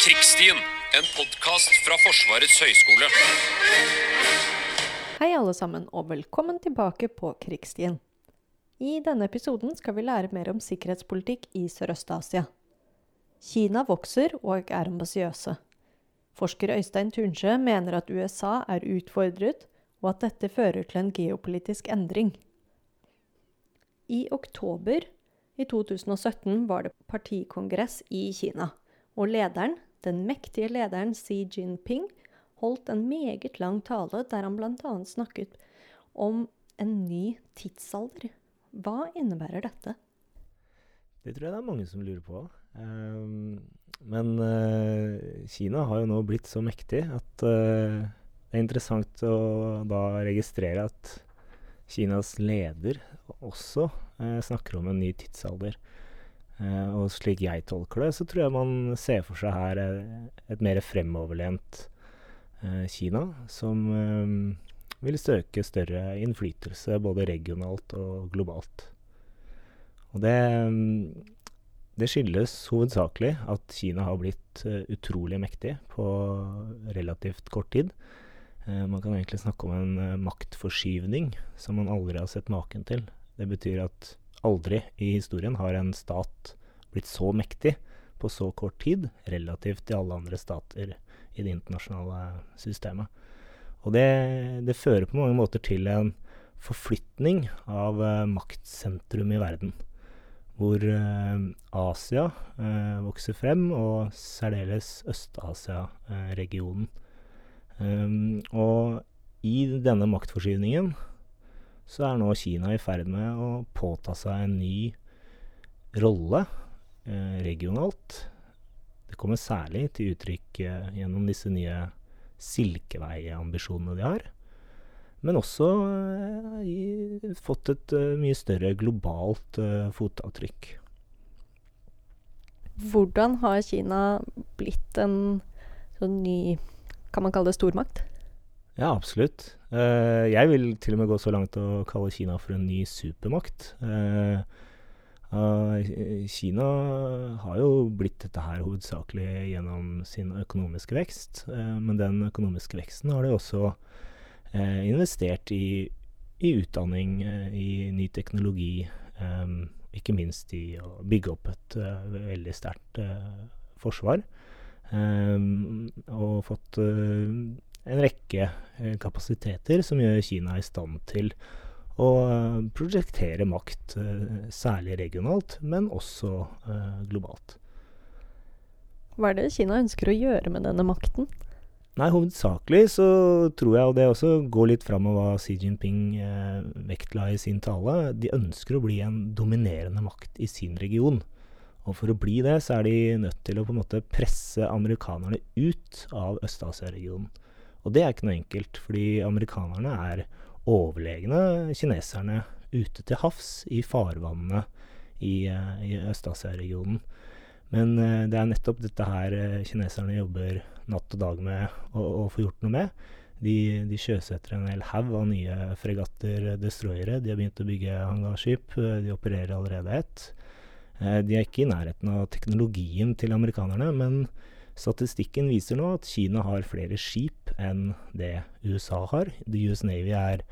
Krigsstien, en podkast fra Forsvarets høgskole. Hei alle sammen, og velkommen tilbake på Krigsstien. I denne episoden skal vi lære mer om sikkerhetspolitikk i Sørøst-Asia. Kina vokser og er ambisiøse. Forsker Øystein Tunsjø mener at USA er utfordret, og at dette fører til en geopolitisk endring. I oktober i 2017 var det partikongress i Kina, og lederen, den mektige lederen Xi Jinping, holdt en meget lang tale der han bl.a. snakket om en ny tidsalder. Hva innebærer dette? Det tror jeg det er mange som lurer på. Um, men uh, Kina har jo nå blitt så mektig at uh, det er interessant å da registrere at Kinas leder også uh, snakker om en ny tidsalder. Og slik jeg tolker det, så tror jeg man ser for seg her et mer fremoverlent Kina, som vil søke større innflytelse både regionalt og globalt. Og det, det skyldes hovedsakelig at Kina har blitt utrolig mektig på relativt kort tid. Man kan egentlig snakke om en maktforskyvning som man aldri har sett maken til. Det betyr at aldri i historien har en stat blitt så mektig på så kort tid, relativt til alle andre stater i det internasjonale systemet. Og det, det, fører på mange måter til en forflytning av uh, maktsentrum i verden. Hvor uh, Asia uh, vokser frem, og særdeles Øst-Asia-regionen. Um, og i denne maktforskyvningen så er nå Kina i ferd med å påta seg en ny rolle regionalt. Det kommer særlig til uttrykk gjennom disse nye silkeveiambisjonene de har. Men også uh, fått et uh, mye større globalt uh, fotavtrykk. Hvordan har Kina blitt en sånn ny Kan man kalle det stormakt? Ja, absolutt. Jeg vil til og med gå så langt å kalle Kina for en ny supermakt. Uh, Uh, Kina har jo blitt dette her hovedsakelig gjennom sin økonomiske vekst, men den økonomiske veksten har de også investert i, i utdanning, i ny teknologi, ikke minst i å bygge opp et veldig sterkt forsvar, og fått en rekke kapasiteter som gjør Kina i stand til å eh, prosjektere makt, eh, særlig regionalt, men også eh, globalt. Hva er det Kina ønsker å gjøre med denne makten? Nei, Hovedsakelig så tror jeg, og det også går litt fram av hva Xi Jinping eh, vektla i sin tale, de ønsker å bli en dominerende makt i sin region. Og for å bli det, så er de nødt til å på en måte presse amerikanerne ut av Øst-Asia-regionen. Og det er ikke noe enkelt, fordi amerikanerne er overlegne kineserne ute til havs i farvannene i, uh, i Øst-Asia-regionen. Men uh, det er nettopp dette her uh, kineserne jobber natt og dag med å, å få gjort noe med. De, de sjøsetter en hel haug av nye fregatter, destroyere. De har begynt å bygge hangarskip. De opererer allerede ett. De er ikke i nærheten av teknologien til amerikanerne, men statistikken viser nå at Kina har flere skip enn det USA har. The US Navy er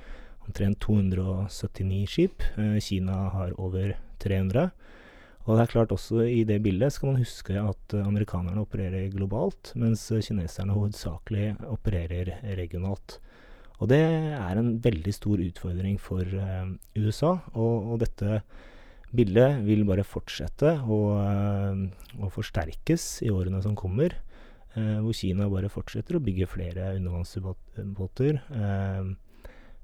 omtrent 279 skip. Eh, Kina har over 300. Og det er klart også i det bildet skal man huske at amerikanerne opererer globalt, mens kineserne hovedsakelig opererer regionalt. Og det er en veldig stor utfordring for USA, og, og, dette bildet vil bare fortsette å, uh, å forsterkes i årene som kommer. Eh, hvor Kina bare fortsetter å bygge flere undervannsbåter. Eh,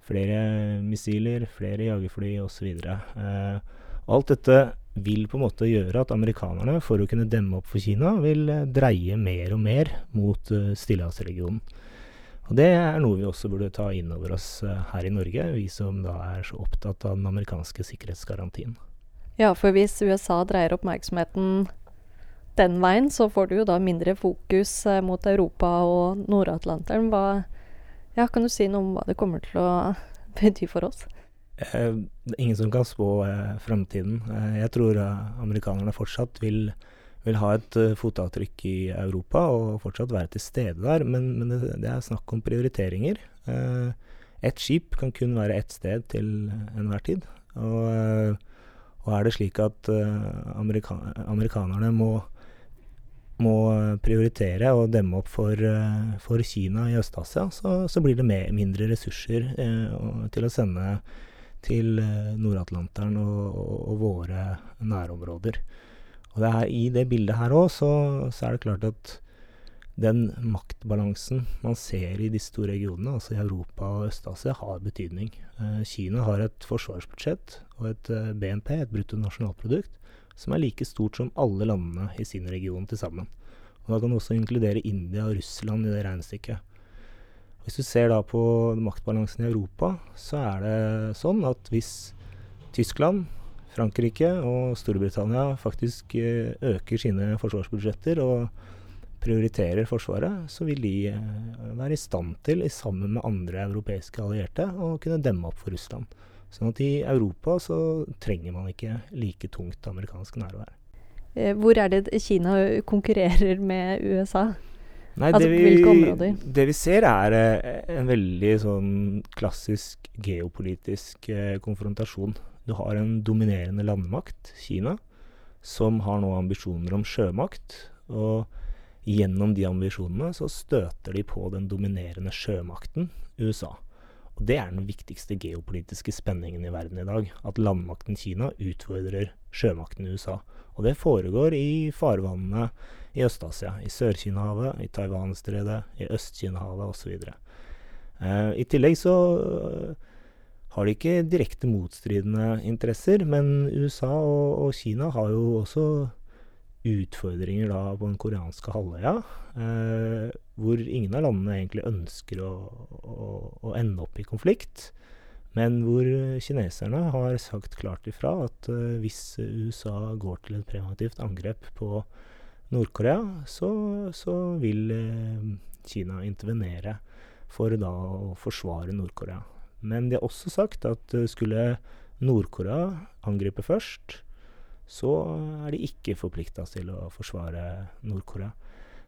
flere missiler, flere jagerfly osv. Eh, alt dette vil på en måte gjøre at amerikanerne, for å kunne demme opp for Kina, vil eh, dreie mer og mer mot uh, Stillehavsregionen. Og Det er noe vi også burde ta inn over oss her i Norge, vi som da er så opptatt av den amerikanske sikkerhetsgarantien. Ja, for hvis USA dreier oppmerksomheten den veien så får du jo da mindre fokus eh, mot Europa og Nord-Atlanteren. Ja, Kan du si noe om hva det kommer til å bety for oss? Eh, det er ingen som kan spå eh, framtiden. Eh, jeg tror amerikanerne fortsatt vil, vil ha et fotavtrykk i Europa og fortsatt være til stede der. Men, men det, det, er snakk om prioriteringer. Uh, ett skip kan kun være ett sted til enhver tid. Og, og er det slik at amerika amerikanerne må, må prioritere og demme opp for, for Kina i Øst-Asia, så, så, blir det mer, mindre ressurser til å sende til Nord-Atlanteren og, og, og våre nærområder. Og det er, I det bildet her òg, så, så, er det klart at den maktbalansen man ser i disse to regionene, altså i Europa og Øst-Asia, har betydning. Eh, Kina har et forsvarsbudsjett og et eh, BNP, et bruttonasjonalprodukt, som er like stort som alle landene i sin region til sammen. Og Da kan du også inkludere India og Russland i det regnestykket. Hvis du ser da på maktbalansen i Europa, så er det sånn at hvis Tyskland Frankrike og Storbritannia faktisk eh, øker sine forsvarsbudsjetter og prioriterer Forsvaret, så vil de eh, være i stand til, sammen med andre europeiske allierte, å kunne demme opp for Russland. Sånn at i Europa så trenger man ikke like tungt amerikansk nærvær. Eh, hvor er det Kina konkurrerer med USA? Nei, altså, det, vi, det vi ser er en veldig sånn klassisk geopolitisk eh, konfrontasjon. Du har en dominerende landmakt, Kina, som har nå ambisjoner om sjømakt. Og gjennom de ambisjonene så støter de på den dominerende sjømakten, USA. Og det er den viktigste geopolitiske spenningen i verden i dag. At landmakten Kina utfordrer sjømakten USA. Og det foregår i farvannene i Øst-Asia. I Sør-Kinahavet, i Taiwan-stredet, i Øst-Kinahavet osv. Eh, I tillegg så har de ikke direkte motstridende interesser, men USA og, og Kina har jo også utfordringer da på den koreanske halvøya, eh, hvor ingen av landene egentlig ønsker å, å, å, ende opp i konflikt. Men hvor kineserne har sagt klart ifra at eh, hvis USA går til et preventivt angrep på Nord-Korea, så, så, vil eh, Kina intervenere for da å forsvare Nord-Korea. Men de har også sagt at eh, skulle Nord-Korea angripe først, så er de ikke forplikta til å forsvare Nord-Korea.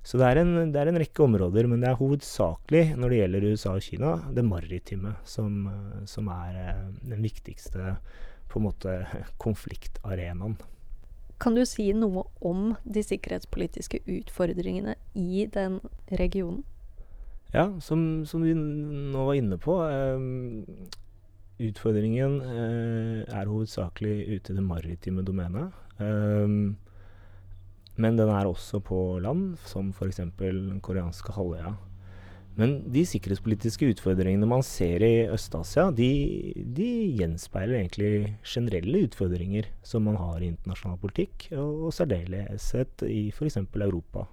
Så det er, en, det er, en, rekke områder, men det er hovedsakelig når det gjelder USA og Kina, det maritime som, som er eh, den viktigste på en måte konfliktarenaen. Kan du si noe om de sikkerhetspolitiske utfordringene i den regionen? Ja, som, som, vi nå var inne på. Eh, utfordringen eh, er hovedsakelig ute i det maritime domenet. Eh, men den er også på land, som f.eks. den koreanske halvøya. Men de sikkerhetspolitiske utfordringene man ser i Øst-Asia, de, de, gjenspeiler egentlig generelle utfordringer som man har i internasjonal politikk, og, og særdeleshet i f.eks. Europa.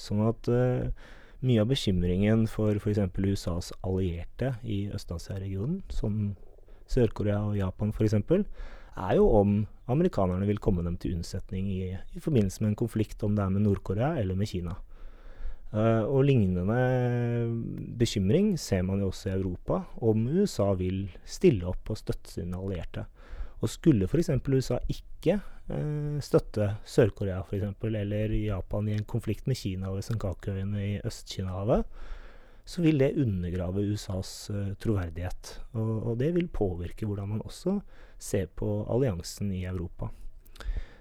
Sånn at uh, mye av bekymringen for f.eks. USAs allierte i Øst-Asia-regionen, som Sør-Korea og Japan f.eks., er jo om amerikanerne vil komme dem til unnsetning i, i forbindelse med en konflikt, om det er med Nord-Korea eller med Kina. Uh, og lignende bekymring ser man jo også i Europa, om USA vil stille opp og støtte sine allierte. Og skulle f.eks. USA ikke uh, støtte Sør-Korea eller Japan i en konflikt med Kina over Senkakuøyene i Øst-Kina-havet, så vil det undergrave USAs uh, troverdighet. Og, og, det vil påvirke hvordan man også ser på alliansen i Europa.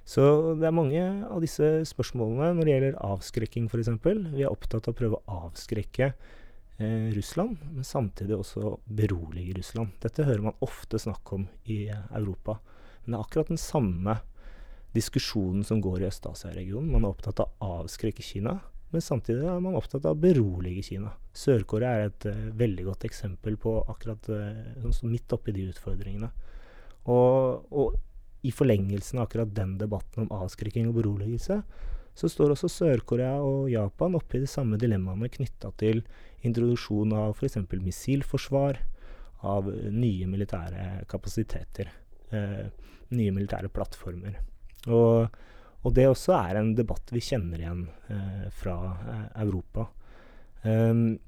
Så det er mange av disse spørsmålene når det gjelder avskrekking f.eks. Vi er opptatt av å prøve å avskrekke eh, Russland, men samtidig også berolige Russland. Dette hører man ofte snakk om i eh, Europa. Men det er akkurat den samme diskusjonen som går i Øst-Asia-regionen. Man er opptatt av å avskrekke Kina, men samtidig er man opptatt av å berolige Kina. Sør-Korea er et uh, veldig godt eksempel på akkurat uh, midt oppi de utfordringene. Og, og, i forlengelsen av akkurat den debatten om avskrekking og beroligelse, så står også Sør-Korea og Japan oppi de samme dilemmaene knytta til introduksjon av f.eks. missilforsvar, av nye militære kapasiteter. uh, nye militære plattformer. Og, og, det også er en debatt vi kjenner igjen eh, fra eh, Europa. Um,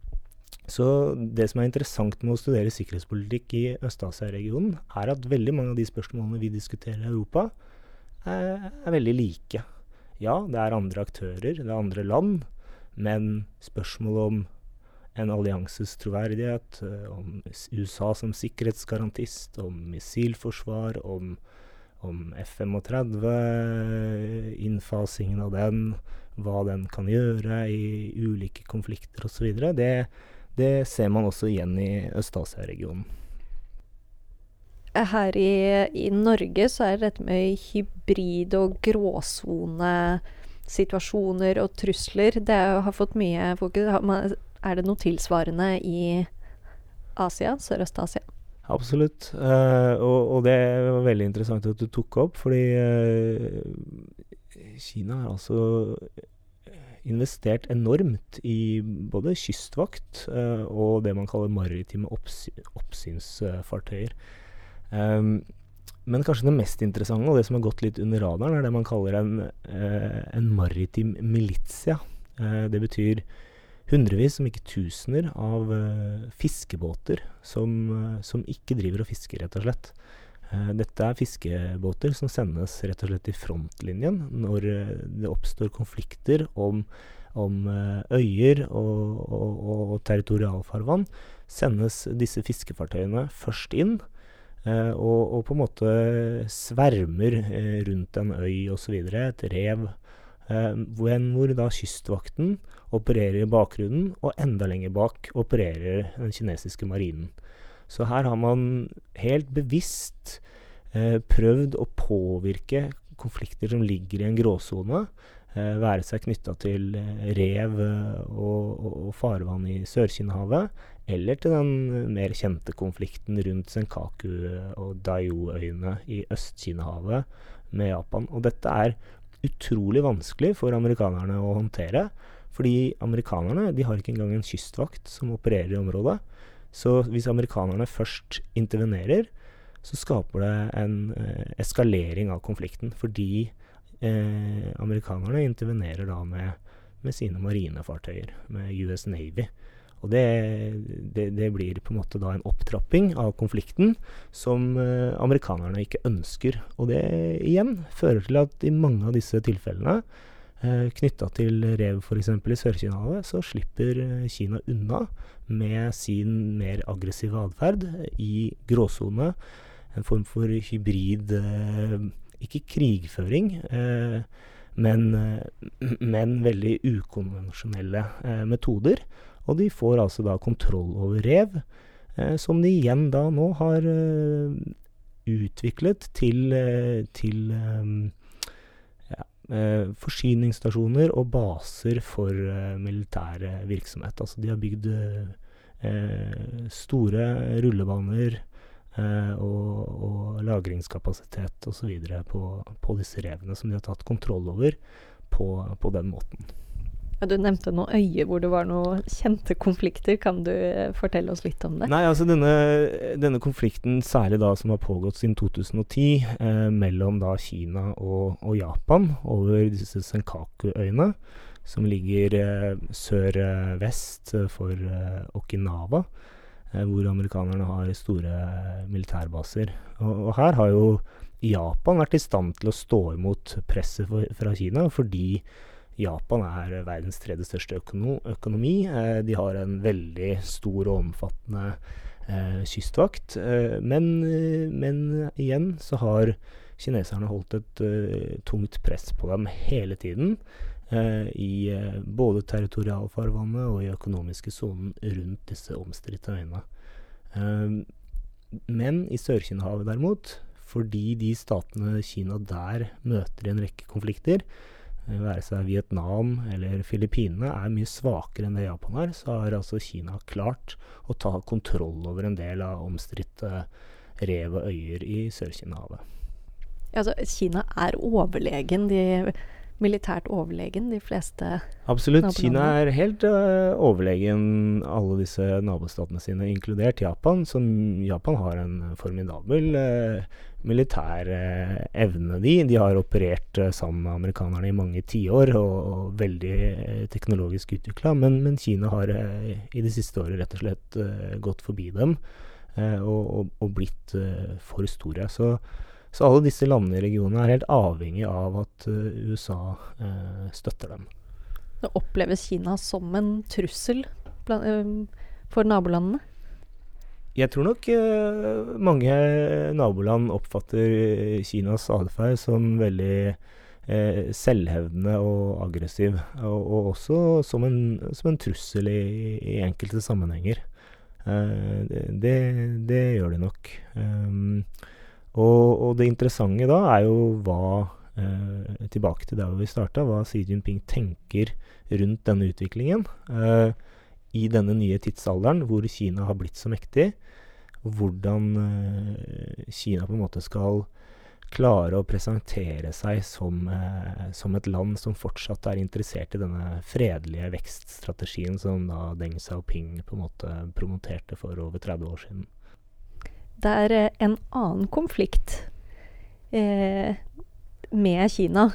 så det som er interessant med å studere sikkerhetspolitikk i Øst-Asia-regionen, er at veldig mange av de spørsmålene vi diskuterer i Europa, er, er veldig like ja, det er andre aktører, det er andre land, men spørsmålet om en allianses troverdighet, eh, om USA som sikkerhetsgarantist, om missilforsvar, om, om F-35, innfasingen av den, hva den kan gjøre i ulike konflikter osv., det, det ser man også igjen i Øst-Asia-regionen. Her i, i, Norge så er dette med hybrid- og gråsonesituasjoner og trusler Det har fått mye fokus. Er det noe tilsvarende i Asia? Sørøst-Asia? Absolutt. Uh, og, og, det var veldig interessant at du tok opp, fordi uh, Kina har altså investert enormt i både kystvakt uh, og det man kaller maritime oppsy oppsynsfartøyer. Um, men kanskje det mest interessante, og det som har gått litt under radaren, er det man kaller en, en maritim militia. Uh, det betyr hundrevis, om ikke tusener, av uh, fiskebåter som, som, ikke driver og fisker, rett og slett. dette er fiskebåter som sendes rett og slett i frontlinjen når det oppstår konflikter om, om øyer og, og, og territorialfarvann. Sendes disse fiskefartøyene først inn eh, og, og, på en måte svermer rundt en øy osv., et rev, hvor, hvor da kystvakten opererer i bakgrunnen, og enda lenger bak opererer den kinesiske marinen. Så her har man helt bevisst prøvd å påvirke konflikter som ligger i en gråsone, være seg knytta til rev og, og, og farvann i Sør-Kina-havet, eller til den mer kjente konflikten rundt Senkaku og Daio-øyene i Øst-Kina-havet med Japan. Og dette er utrolig vanskelig for amerikanerne å håndtere. Fordi amerikanerne de har ikke engang en kystvakt som opererer i området. Så hvis amerikanerne først intervenerer, så skaper det en eh, eskalering av konflikten. Fordi eh, amerikanerne intervenerer da med, med sine marinefartøyer, med US Navy. Og det, det, det, blir på en måte da en opptrapping av konflikten som eh, amerikanerne ikke ønsker. Og det igjen fører til at i mange av disse tilfellene eh, knytta til rev f.eks. i Sør-Kina-havet, så slipper eh, Kina unna med sin mer aggressive atferd i gråsone. En form for hybrid eh, Ikke krigføring. Men, men, veldig ukonvensjonelle metoder og de får altså da kontroll over rev, eh, som de igjen da nå har eh, utviklet til, eh, til ja, forsyningsstasjoner og baser for militære virksomhet. Altså de har bygd store rullebaner og, og lagringskapasitet osv. På, på disse revene, som de har tatt kontroll over på, på den måten. Du nevnte noen øyer hvor det var noen kjente konflikter. Kan du eh, fortelle oss litt om det? Nei, altså denne, denne konflikten, særlig da som har pågått siden 2010, eh, mellom da Kina og, og Japan over disse Senkaku-øyene, som ligger eh, sør-vest for eh, Okinawa, eh, hvor amerikanerne har store militærbaser. Og, og, her har jo Japan vært i stand til å stå imot presset for, fra Kina, fordi Japan er verdens tredje største økonomi. Eh, de har en veldig stor og omfattende eh, kystvakt. Eh, men, men, igjen så har kineserne holdt et tungt press på dem hele tiden. I både territorialfarvannet og i økonomiske sonen rundt disse omstridte øyene. men i Sør-Kina-havet derimot, fordi de statene Kina der møter i en rekke konflikter, være seg Vietnam eller Filippinene, er mye svakere enn det Japan er, så har altså Kina klart å ta kontroll over en del av omstridte rev og øyer i Sør-Kina-havet. Ja, altså, Kina er overlegen. De militært overlegen, de fleste Absolutt. Kina er helt uh, overlegen alle disse nabostatene sine, inkludert Japan. Så Japan har en formidabel uh, militær uh, evne, de. De har operert sammen med amerikanerne i mange tiår og, og veldig teknologisk utvikla. Men, men, Kina har i det siste året rett og slett gått forbi dem og, og, og, blitt for store. Så Så alle disse landene i regionen er helt avhengig av at USA støtter dem. Det oppleves Kina som en trussel for nabolandene? Jeg tror nok eh, mange naboland oppfatter Kinas atferd som veldig eh, selvhevdende og aggressiv. Og, og også som en, som en trussel i, i, enkelte sammenhenger. Uh, det, det, gjør de nok. Um, og, og, det interessante da er jo hva eh, Tilbake til der vi starta, hva Xi Jinping tenker rundt denne utviklingen. Eh, I denne nye tidsalderen hvor Kina har blitt så mektig. Hvordan eh, Kina på en måte skal klare å presentere seg som, eh, som, et land som fortsatt er interessert i denne fredelige vekststrategien som da Deng Xiaoping på en måte promoterte for over 30 år siden. Det er eh, en annen konflikt eh, med Kina.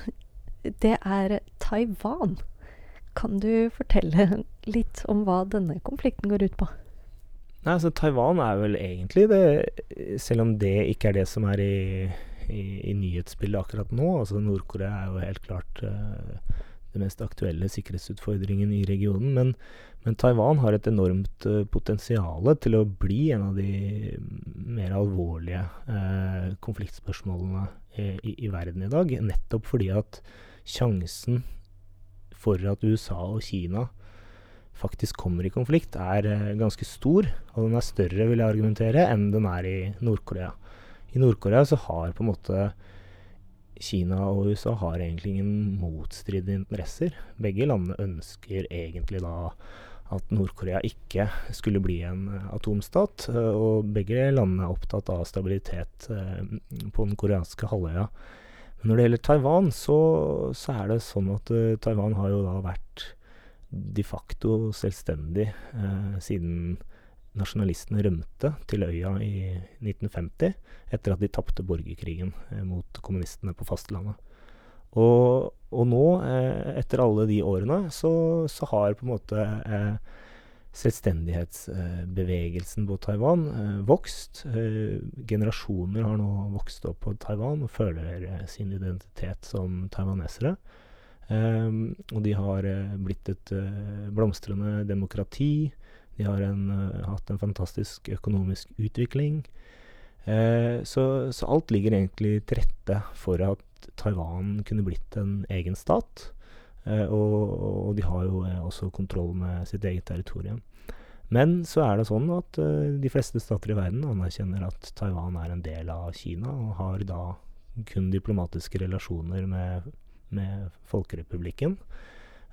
Det er Taiwan. Kan du fortelle litt om hva denne konflikten går ut på? Nei, altså Taiwan er vel egentlig det Selv om det ikke er det som er i, i, i nyhetsbildet akkurat nå. altså Nord-Korea er jo helt klart uh, det mest aktuelle sikkerhetsutfordringen i regionen. Men, men Taiwan har et enormt uh, potensial til å bli en av de mer alvorlige uh, konfliktspørsmålene i, i, verden i dag. Nettopp fordi at sjansen for at USA og Kina faktisk kommer i konflikt, er uh, ganske stor. Og den er større, vil jeg argumentere, enn den er i Nord-Korea. I Nord-Korea så har på en måte Kina og USA har egentlig ingen motstridende interesser. Begge landene ønsker egentlig da at Nord-Korea ikke skulle bli en uh, atomstat. Uh, og begge landene er opptatt av stabilitet på den koreanske halvøya. Men når det gjelder Taiwan, så, så er det sånn at Taiwan har jo da vært de facto selvstendig siden nasjonalistene rømte til øya i 1950 etter at de tapte borgerkrigen eh, mot kommunistene på fastlandet. Og, og nå, eh, etter alle de årene, så, så har på en måte eh, selvstendighetsbevegelsen på Taiwan eh, vokst. Eh, generasjoner har nå vokst opp på Taiwan og føler eh, sin identitet som taiwanesere. og de har blitt et blomstrende demokrati. De har en, hatt en fantastisk økonomisk utvikling. Så, så, alt ligger egentlig til rette for at Taiwan kunne blitt en egen stat. Uh, og, og, de har jo også kontroll med sitt eget territorium. Men så er det sånn at de fleste stater i verden anerkjenner at Taiwan er en del av Kina, og har da kun diplomatiske relasjoner med, med Folkerepublikken.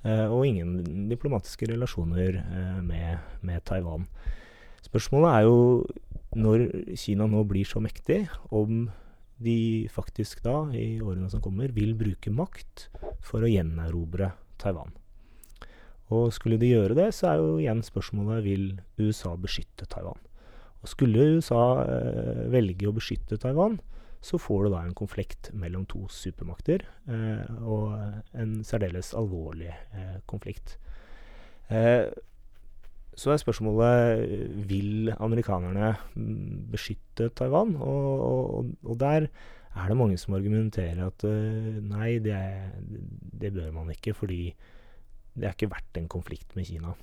Eh, og ingen diplomatiske relasjoner eh, med, med, Taiwan. Spørsmålet er jo, når Kina nå blir så mektig, om de faktisk da, i årene som kommer, vil bruke makt for å gjenerobre Taiwan. Og skulle de gjøre det, så er jo igjen spørsmålet vil USA beskytte Taiwan. Og skulle USA eh, velge å beskytte Taiwan, så får du da en konflikt mellom to supermakter, eh, og en særdeles alvorlig eh, konflikt. Eh, så er spørsmålet vil amerikanerne beskytte Taiwan, og, og, og, der er det mange som argumenterer at uh, nei, det, det, bør man ikke, fordi det er ikke verdt en konflikt med Kina.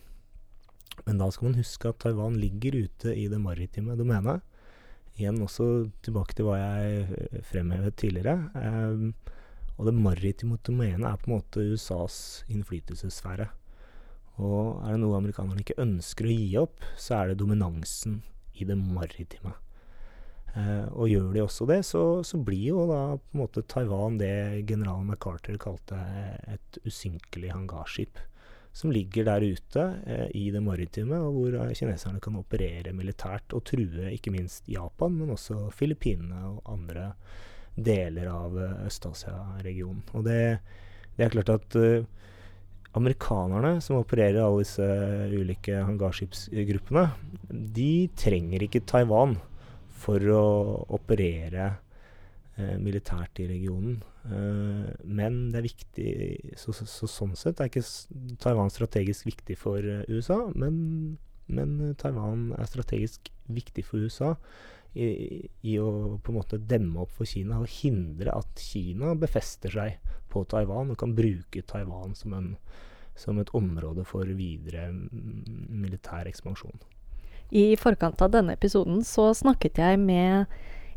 Men da skal man huske at Taiwan ligger ute i det maritime domenet igjen også tilbake til hva jeg eh, fremhevet tidligere. Um, og det maritime domenet er på en måte USAs innflytelsessfære. Og er det noe amerikanerne ikke ønsker å gi opp, så er det dominansen i det maritime. Uh, og gjør de også det, så, så, blir jo da på en måte Taiwan det general MacArthur kalte et usynkelig hangarskip som ligger der ute eh, i det maritime, og hvor eh, kineserne kan operere militært og true ikke minst Japan, men også Filippinene og andre deler av eh, Øst-Asia-regionen. Og det, det, er klart at eh, amerikanerne, som opererer alle disse ulike hangarskipsgruppene, de trenger ikke Taiwan for å operere eh, militært i regionen. Eh, men det er viktig så, så, så, Sånn sett er ikke Taiwan strategisk viktig for uh, USA, men, men, Taiwan er strategisk viktig for USA i, i å på en måte demme opp for Kina og hindre at Kina befester seg på Taiwan og kan bruke Taiwan som, en, som et område for videre mm, militær ekspansjon. I forkant av denne episoden så snakket jeg med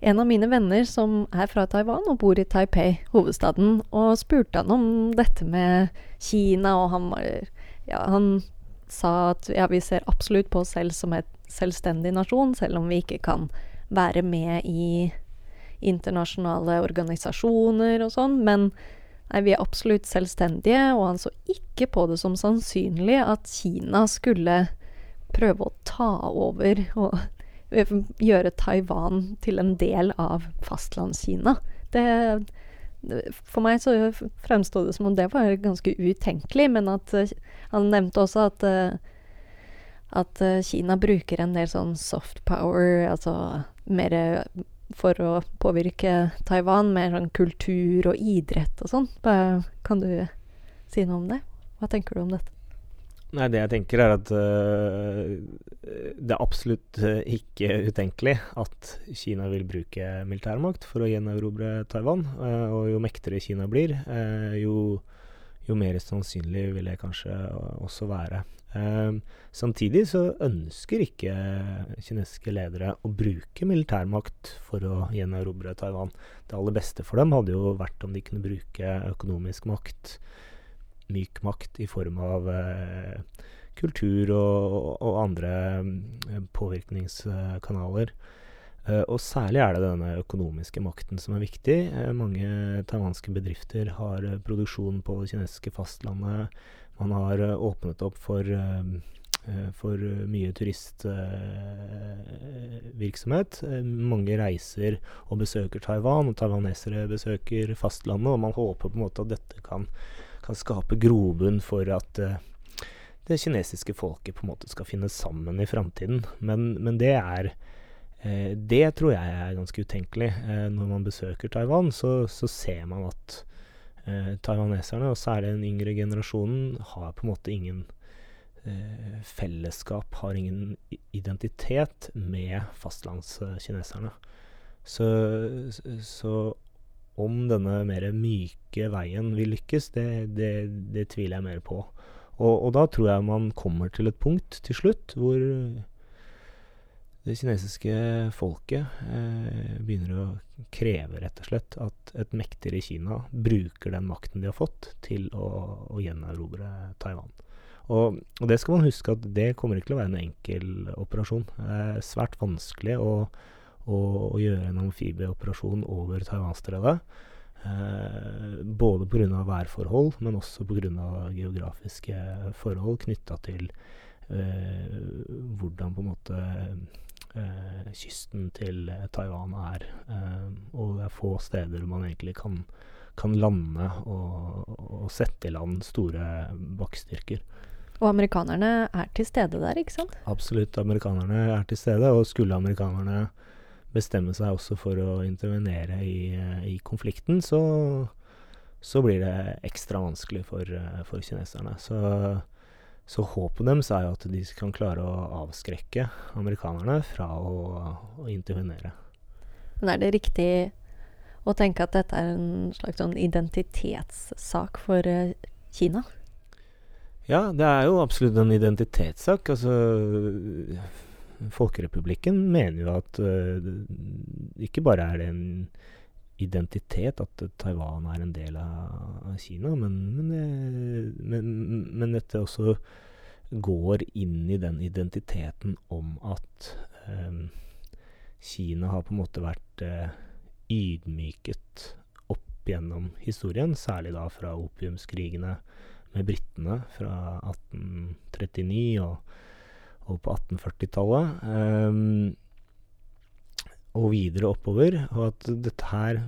en av mine venner som er fra Taiwan og bor i Taipei, hovedstaden, og spurte han om dette med Kina, og han Ja, han sa at ja, vi ser absolutt på oss selv som et selvstendig nasjon, selv om vi ikke kan være med i internasjonale organisasjoner og sånn, men nei, vi er absolutt selvstendige, og han så ikke på det som sannsynlig at Kina skulle prøve å ta over og gjøre Taiwan til en del av Fastlandskina. Det, for meg så fremsto det som om det var ganske utenkelig, men at han nevnte også at at Kina bruker en del sånn soft power, altså mer for å påvirke Taiwan, mer sånn kultur og idrett og sånn. Kan du si noe om det? Hva tenker du om dette? Nei, det jeg tenker er at uh, det er absolutt uh, ikke utenkelig at Kina vil bruke militærmakt for å gjenerobre Taiwan. Uh, og jo mektigere Kina blir, jo, jo, mer sannsynlig vil det kanskje også være. Samtidig så ønsker ikke kinesiske ledere å bruke militærmakt for å gjenerobre Taiwan. Det aller beste for dem hadde jo vært om de kunne bruke økonomisk makt myk makt i form av eh, kultur og, og andre eh, påvirkningskanaler. Uh, og særlig er det denne økonomiske makten som er viktig. Uh, mange taiwanske bedrifter har uh, produksjon på det kinesiske fastlandet. Man har åpnet opp for, for mye turistvirksomhet. mange reiser og besøker Taiwan, og taiwanesere besøker fastlandet. Og man håper på en måte at dette kan kan skape grobunn for at det kinesiske folket på en måte skal finne sammen i framtiden. Men, men, det er Det tror jeg er ganske utenkelig. Når man besøker Taiwan, så, så ser man at taiwaneserne, og særlig den yngre generasjonen, har på en måte ingen fellesskap, har ingen identitet med fastlandskineserne. Så, så om denne mer myke veien vil lykkes, det, det, det tviler jeg mer på. Og, og, da tror jeg man kommer til et punkt til slutt hvor det kinesiske folket eh, begynner å kreve rett og slett at et mektigere Kina bruker den makten de har fått, til å, å gjenerobre Taiwan. Og, og, det skal man huske at det kommer ikke til å være en enkel operasjon. Det er svært vanskelig å å, å gjøre en amfibieoperasjon over Taiwanstredet. Eh, både pga. værforhold, men også pga. geografiske forhold knytta til eh, hvordan på en måte kysten til Taiwan er. Eh, og det er få steder man egentlig kan, kan lande og, og, sette i land store bakkestyrker. Og amerikanerne er til stede der, ikke sant? Absolutt, amerikanerne er til stede. Og skulle amerikanerne bestemme seg også for å intervenere i, eh, i konflikten, så, så, blir det ekstra vanskelig for, eh, for kineserne. Så, så, håpet deres er jo at de kan klare å avskrekke amerikanerne fra å, å intervenere. Men er det riktig å tenke at dette er en slags sånn identitetssak for uh, Kina? Ja, det er jo absolutt en identitetssak. Altså Folkerepublikken mener jo at uh, ikke bare er det en identitet at Taiwan er en del av, Kina, men, men, men, men, dette også går inn i den identiteten om at um, Kina har på en måte vært uh, ydmyket opp gjennom historien, særlig da fra opiumskrigene med britene fra 1839 og og på 1840-tallet. Um, og videre oppover. Og at dette her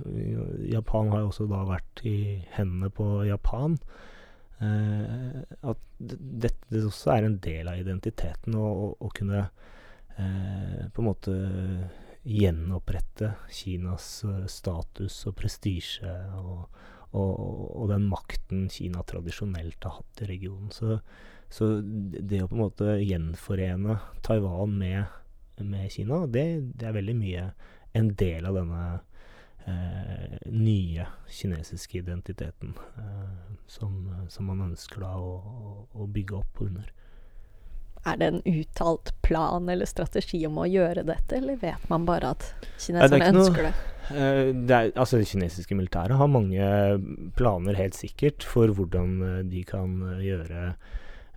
Japan har jo også da vært i hendene på Japan. Eh, at dette også er en del av identiteten, å kunne eh, på en måte gjenopprette Kinas uh, status og prestisje og, og, og, den makten Kina tradisjonelt har hatt i regionen. Så så det å på en måte gjenforene Taiwan med med Kina. Det, det, er veldig mye en del av denne eh, nye kinesiske identiteten eh, som, som, man ønsker da å, å, bygge opp under. Er det en uttalt plan eller strategi om å gjøre dette, eller vet man bare at kineserne det ønsker det? Uh, det, er, altså, det kinesiske militæret har mange planer, helt sikkert, for hvordan uh, de kan uh, gjøre,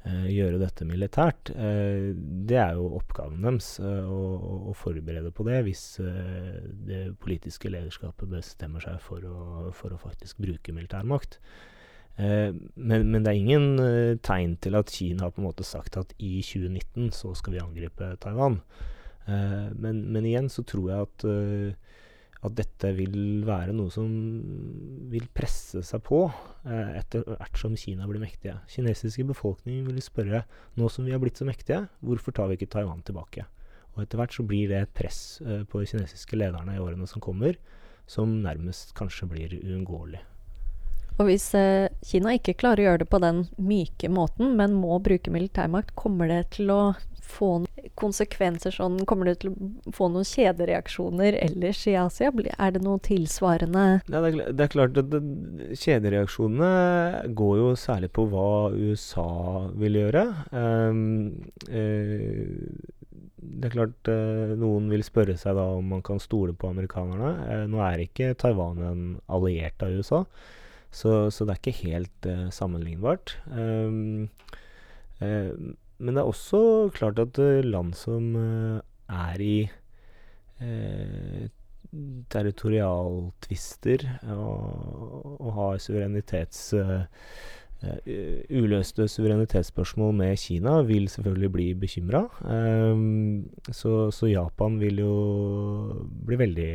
gjøre, dette militært. det er jo oppgaven deres å, å, forberede på det, hvis det politiske lederskapet bestemmer seg for å, for å faktisk bruke militærmakt. Eh, men, men, det er ingen eh, tegn til at Kina har på en måte sagt at i 2019 så skal vi angripe Taiwan. Eh, men, men, igjen så tror jeg at, at dette vil være noe som vil presse seg på etter hvert som Kina blir mektige. Kinesiske befolkning vil spørre nå som vi har blitt så mektige, hvorfor tar vi ikke Taiwan tilbake? Og etter hvert så blir det et press på de kinesiske lederne i årene som kommer, som nærmest kanskje blir uunngåelig. Og hvis eh, Kina ikke klarer å gjøre det på den myke måten, men må bruke militærmakt, kommer det til å få konsekvenser sånn Kommer det til å få noen kjedereaksjoner ellers i Asia? Er det noe tilsvarende ja, det, er, det, er, klart at det, kjedereaksjonene går jo særlig på hva USA vil gjøre. Um, uh, det er klart eh, noen vil spørre seg da om man kan stole på amerikanerne. Eh, nå er ikke Taiwan en alliert av USA. Så, så det er ikke helt uh, sammenlignbart. Um, uh, men det er også klart at uh, land som er i territorialtvister og, og har suverenitets Uh, uløste suverenitetsspørsmål med Kina vil selvfølgelig bli bekymra. Um, så, så, Japan vil jo bli veldig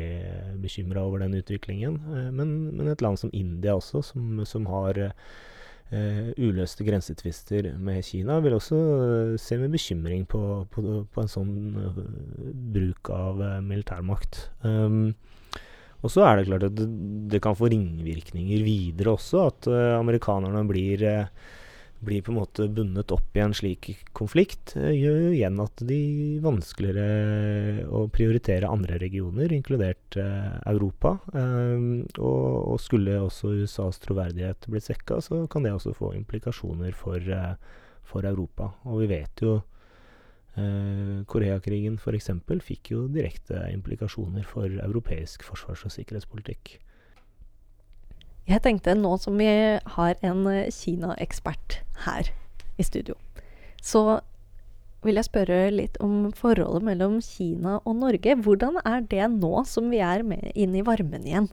bekymra over den utviklingen. Uh, men, men, et land som India også, som, som har uløste grensetvister med Kina, vil også se med bekymring på, på, på en sånn bruk av militærmakt. Og så er det klart at det, det, kan få ringvirkninger videre også, at uh, amerikanerne blir, uh, blir, på en måte bundet opp i en slik konflikt. Uh, gjør jo igjen at de vanskeligere å prioritere andre regioner, inkludert Europa. Og, og, skulle også USAs troverdighet bli svekka, så kan det også få implikasjoner for, for Europa. Og vi vet jo Eh, Koreakrigen f.eks. fikk jo direkte implikasjoner for europeisk forsvars- og sikkerhetspolitikk. Jeg tenkte nå som vi har en eh, Kina-ekspert her i studio, så vil jeg spørre litt om forholdet mellom Kina og Norge. Hvordan er det nå som vi er med inn i varmen igjen?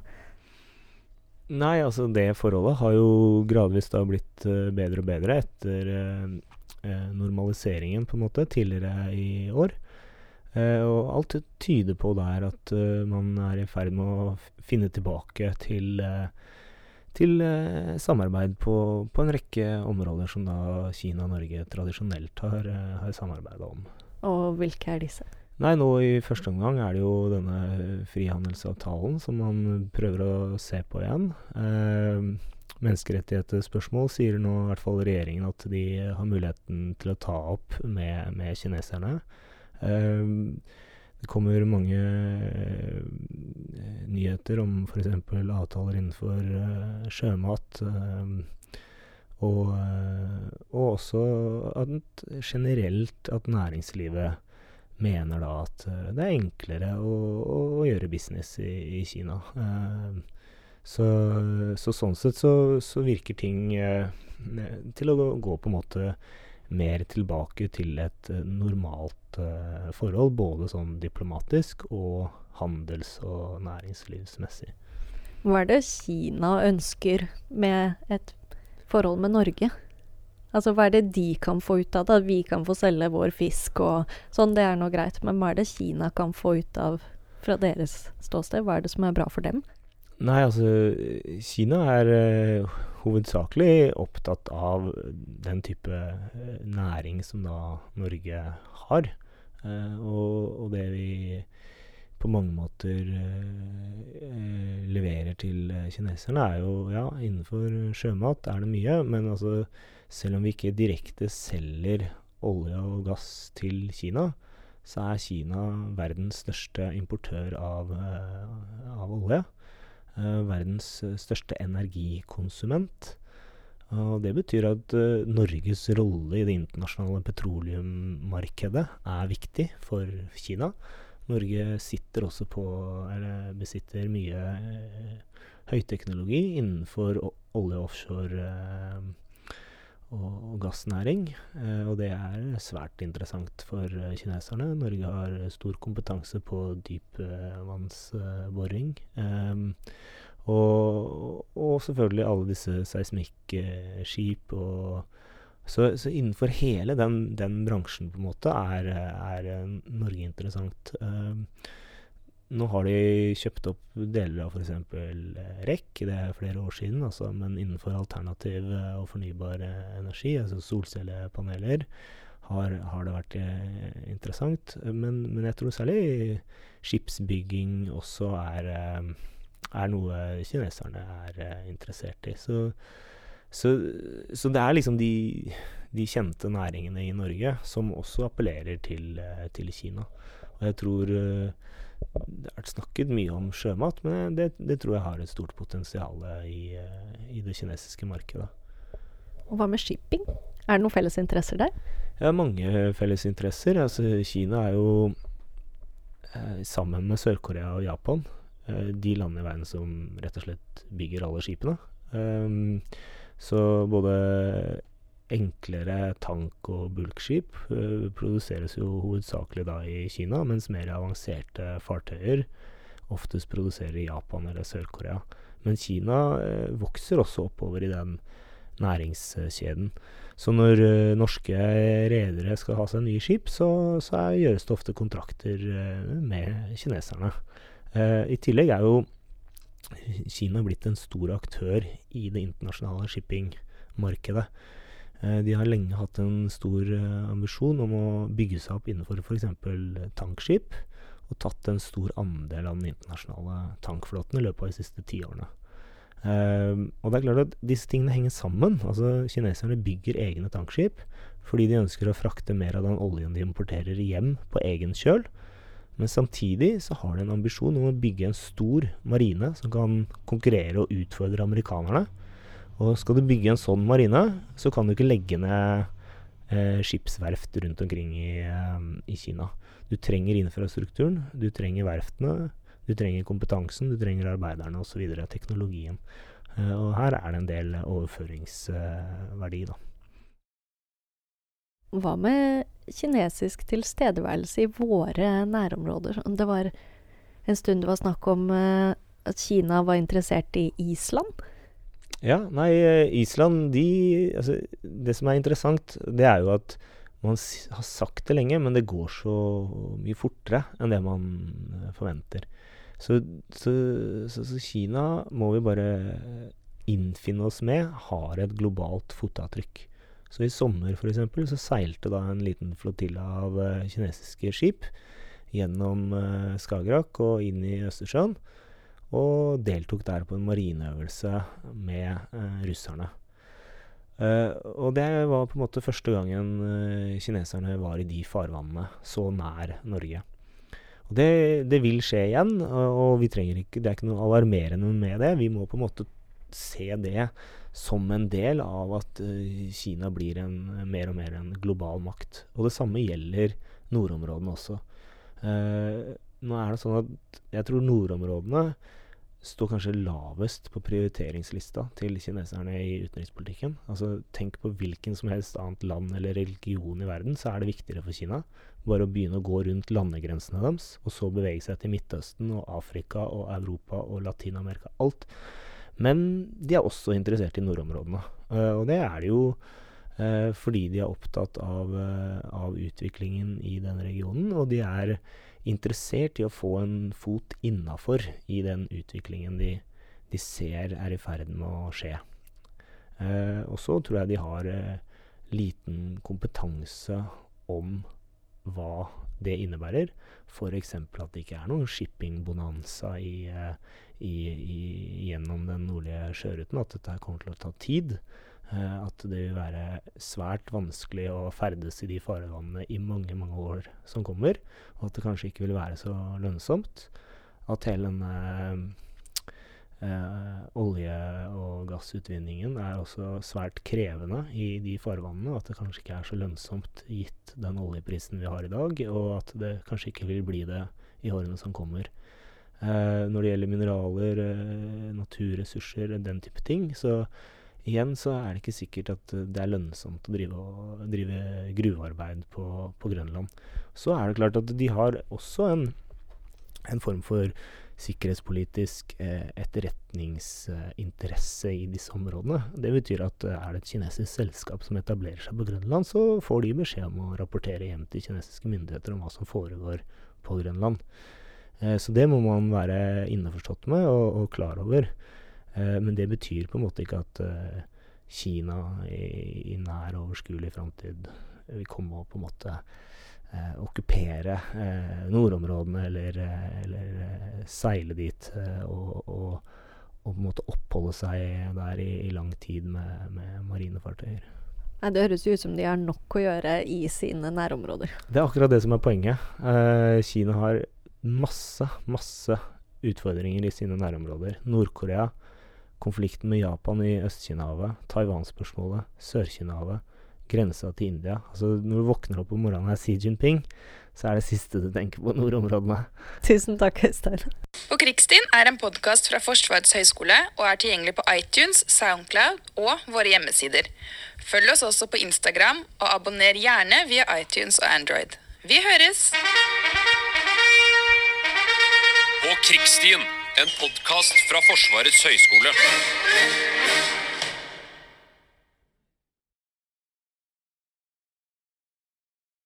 Nei, altså det forholdet har jo gradvis da blitt uh, bedre og bedre etter eh, normaliseringen, på en måte, tidligere i år. Eh, og alt tyder på der at uh, man er i ferd med å finne tilbake til, til samarbeid på, på, en rekke områder som da Kina og Norge tradisjonelt har, har samarbeida om. Og hvilke er disse? Nei, nå i første omgang er det jo denne frihandelsavtalen som man prøver å se på igjen. Eh, menneskerettighetsspørsmål sier nå i hvert fall regjeringen at de har muligheten til å ta opp med, med kineserne. Um, det kommer mange uh, nyheter om f.eks. avtaler innenfor uh, sjømat. Uh, og, og, også at generelt at næringslivet mener da at det er enklere å, å, gjøre business i, i Kina. Uh, så, så, sånn sett så, så virker ting eh, til å gå, på en måte mer tilbake til et eh, normalt eh, forhold, både sånn diplomatisk og handels- og næringslivsmessig. Hva er det Kina ønsker med et forhold med Norge? Altså, Hva er det de kan få ut av det? Vi kan få selge vår fisk og sånn, det er nå greit. Men hva er det Kina kan få ut av fra deres ståsted? Hva er det som er bra for dem? Nei, altså Kina er uh, hovedsakelig opptatt av den type uh, næring som da Norge har. Uh, og, og, det vi på mange måter leverer til kineserne, er jo Ja, innenfor sjømat er det mye, men altså selv om vi ikke direkte selger olje og gass til Kina, så er Kina verdens største importør av, eh, av olje. Eh, verdens eh, største energikonsument. Og det betyr at uh, Norges rolle i det internasjonale petroleummarkedet er viktig for Kina. Norge sitter også på, eller besitter mye uh, høyteknologi innenfor olje- og offshore uh, og, og, gassnæring. og det er svært interessant for kineserne. Norge har stor kompetanse på dypvannsboring. Eh, og, og, selvfølgelig alle disse seismikkskip og så, så, innenfor hele den, den, bransjen på en måte er, er Norge interessant. Uh, nå har de kjøpt opp deler av f.eks. REC, det er flere år siden, altså, men innenfor alternativ og fornybar energi, altså solcellepaneler, har, har det vært eh, interessant. Men, men, jeg tror særlig skipsbygging også er eh, er noe kineserne er interessert i. Så, så, så, det er liksom de, de, kjente næringene i Norge som også appellerer til, uh, til Kina. Og jeg tror uh, det har vært snakket mye om sjømat, men det, det, tror jeg har et stort potensial i, i det kinesiske markedet. Og hva med shipping? Er det noen felles interesser der? Ja, mange felles interesser. Altså, Kina er jo eh, sammen med Sør-Korea og Japan Eh, de landene i verden som rett og slett bygger alle skipene. Um, så både enklere tank- og bulkskip uh, produseres jo hovedsakelig da i Kina, mens mer avanserte fartøyer oftest produserer i Japan eller Sør-Korea. Men Kina uh, vokser også oppover i den næringskjeden. Så når uh, norske redere skal ha seg nye skip, så, så er, gjøres det ofte kontrakter med kineserne. Uh, I tillegg er jo Kina blitt en stor aktør i det internasjonale shippingmarkedet. Uh, de har lenge hatt en stor uh, ambisjon om å bygge seg opp innenfor f.eks. tankskip, og tatt en stor andel av den internasjonale tankflåten i løpet av de siste tiårene. Uh, og det er klart at disse tingene henger sammen. Altså Kineserne bygger egne tankskip fordi de ønsker å frakte mer av den oljen de importerer hjem på egen kjøl. Men samtidig så har de en ambisjon om å bygge en stor marine som kan konkurrere og utfordre amerikanerne. Og skal du bygge en sånn marine, så kan du ikke legge ned eh, skipsverft rundt omkring i, eh, i, Kina. Du trenger infrastrukturen, du trenger verftene, du trenger kompetansen, du trenger arbeiderne osv. Teknologien. Eh, og her er det en del overføringsverdi, da. Hva med kinesisk tilstedeværelse i våre nærområder? Det var en stund det var snakk om uh, at Kina var interessert i Island. Ja, nei, eh, Island de Altså, det som er interessant, det er jo at man har sagt det lenge, men det går så mye fortere enn det man eh, forventer. Så, så, så, så Kina må vi bare innfinne oss med har et globalt fotavtrykk. Så i sommer f.eks. så seilte da en liten flotille av uh, kinesiske skip gjennom uh, Skagerrak og inn i Østersjøen. Og deltok der på en marineøvelse med uh, russerne. og det var på en måte første gangen kineserne var i de farvannene, så nær Norge. Og det, det vil skje igjen, og, og vi ikke, det er ikke noe alarmerende med det. Vi må på en måte se det som en del av at uh, Kina blir en, mer og mer en global makt. Og det samme gjelder nordområdene også. Eh, nå er det sånn at jeg tror nordområdene står kanskje lavest på prioriteringslista til kineserne i utenrikspolitikken. Altså Tenk på hvilken som helst annet land eller religion i verden, så er det viktigere for Kina bare å begynne å gå rundt landegrensene deres, og så bevege seg til Midtøsten og Afrika og Europa og Latin-Amerika. Alt. Men de er også interessert i nordområdene. Uh, og det er de jo uh, fordi de er opptatt av, uh, av, utviklingen i den regionen. Og de er interessert i å få en fot innafor i den utviklingen de, de, ser er i ferd med å skje. og så tror jeg de har liten kompetanse om hva det innebærer. F.eks. at det ikke er noen shipping-bonanza i, i, i, gjennom den nordlige sjøruten. At dette kommer til å ta tid. eh, at det vil være svært vanskelig å ferdes i de farvannene i mange, mange år som kommer, og at det kanskje ikke vil være så lønnsomt. At hele denne eh, olje- og gassutvinningen er også svært krevende i de farvannene, at det kanskje ikke er så lønnsomt gitt den oljeprisen vi har i dag, og at det kanskje ikke vil bli det i årene som kommer. Eh, når det gjelder mineraler, eh, naturressurser, den type ting, så igjen så er det ikke sikkert at det er lønnsomt å drive, drive gruvearbeid på, på Grønland. Så er det klart at de har også en, en form for sikkerhetspolitisk eh, etterretningsinteresse i disse områdene. Det betyr at eh, er det et kinesisk selskap som etablerer seg på Grønland, så får de beskjed om å rapportere hjem til kinesiske myndigheter om hva som foregår på Grønland. Eh, så det må man være innforstått med og, og klar over. Men det betyr på en måte ikke at Kina i, i nær overskuelig framtid vil komme og på en måte okkupere eh, nordområdene eller, eh, eller eh, seile dit eh, og, og, og, på en måte oppholde seg der i, i lang tid med, med marinefartøyer. Nei, Det høres ut som de har nok å gjøre i sine nærområder. Det er akkurat det som er poenget. Eh, Kina har masse, masse utfordringer i sine nærområder. Nord-Korea, konflikten med Japan i Øst-Kina-havet, Taiwan-spørsmålet, Sør-Kina-havet, grensa til India. Altså Når du våkner opp om morgenen og er Xi Jinping, så er det siste du tenker på nordområdene. Tusen takk, Øystein. På Krigsstien er en podkast fra Forsvarets høgskole og er tilgjengelig på iTunes, Soundcloud og våre hjemmesider. Følg oss også på Instagram, og abonner gjerne via iTunes og Android. Vi høres! På Krigsstien, en podkast fra Forsvarets høgskole.